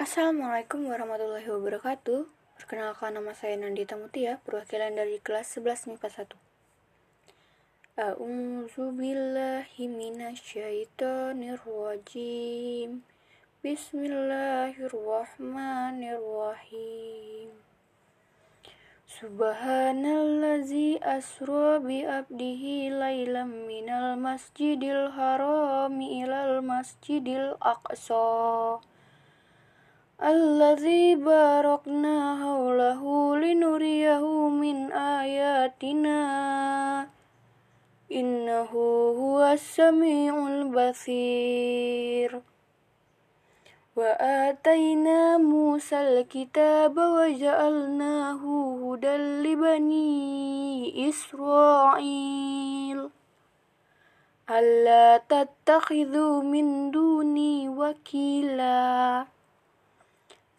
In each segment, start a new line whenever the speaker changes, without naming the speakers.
Assalamualaikum warahmatullahi wabarakatuh. Perkenalkan nama saya Nandita Mutia, perwakilan dari kelas 11 MIPA 1. A'udzu billahi minasyaitonir rajim. Bismillahirrahmanirrahim. Subhanallazi asra bi abdihi lailam minal masjidil harami ilal masjidil aqsa. الذي باركنا حوله لنريه من آياتنا. إنه هو السميع البصير. وآتينا موسى الكتاب وجعلناه هدى لبني إسرائيل. ألا تتخذوا من دوني وكيلاً.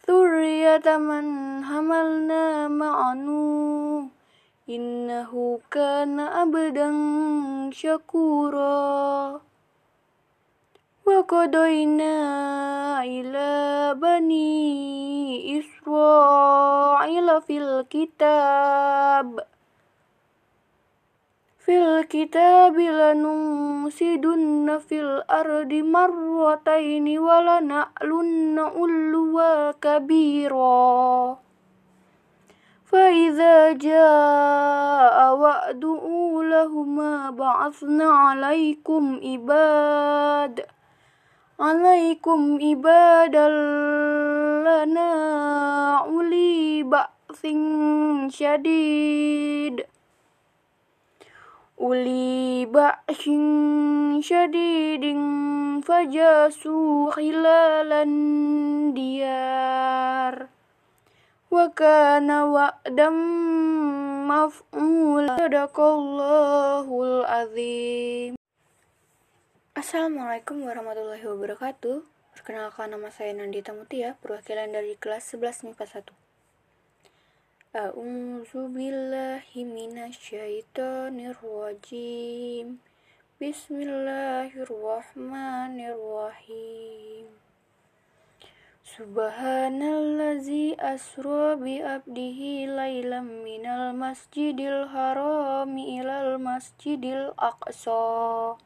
ذرية من حملنا مع نوح إنه كان عبدا شكورا وقضينا إلى بني إسرائيل في الكتاب fil kitabi lanumsidunna fil ardi marrataini walana'lunna ulwa kabira فإذا جاء وعد أولهما بعثنا عليكم عباد عليكم عبادا لنا أولي بأس شديد uli ba'shin syadidin fajasu khilalan diyar. Wa kana wa'dam maf'ul sadaqallahul azim. Assalamualaikum warahmatullahi wabarakatuh. Perkenalkan nama saya Nandita Mutia perwakilan dari kelas 11 MIPA 1 A'udzu billahi minasyaitonir rajim. Bismillahirrahmanirrahim. Subhanallazi asra bi abdihi lailam minal masjidil harami ilal masjidil aqsa.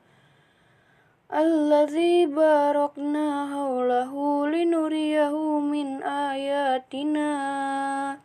Allazi barakna haulahu linuriyahu min ayatina.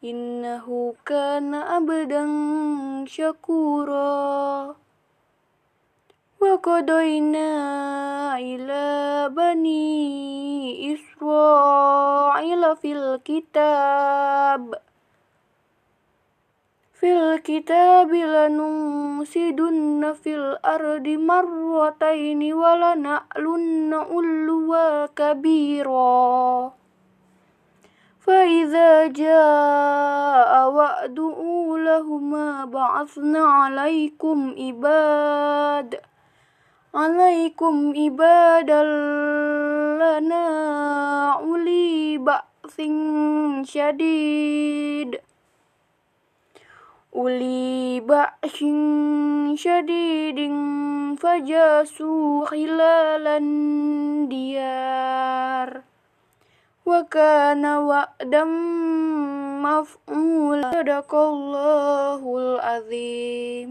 Innahu kana abdan syakura. Wa qadayna ila bani Israel fil kitab. Fil kitab lanumsidunna fil ardi marrataini walana'lunna ulwa kabira فإذا جاء وعد أولهما بعثنا عليكم عباد عليكم عبادا لنا أولي بأس شديد أولي بأس شديد فجاسوا خلال الديار وكان وعدا مفعولا صدق الله العظيم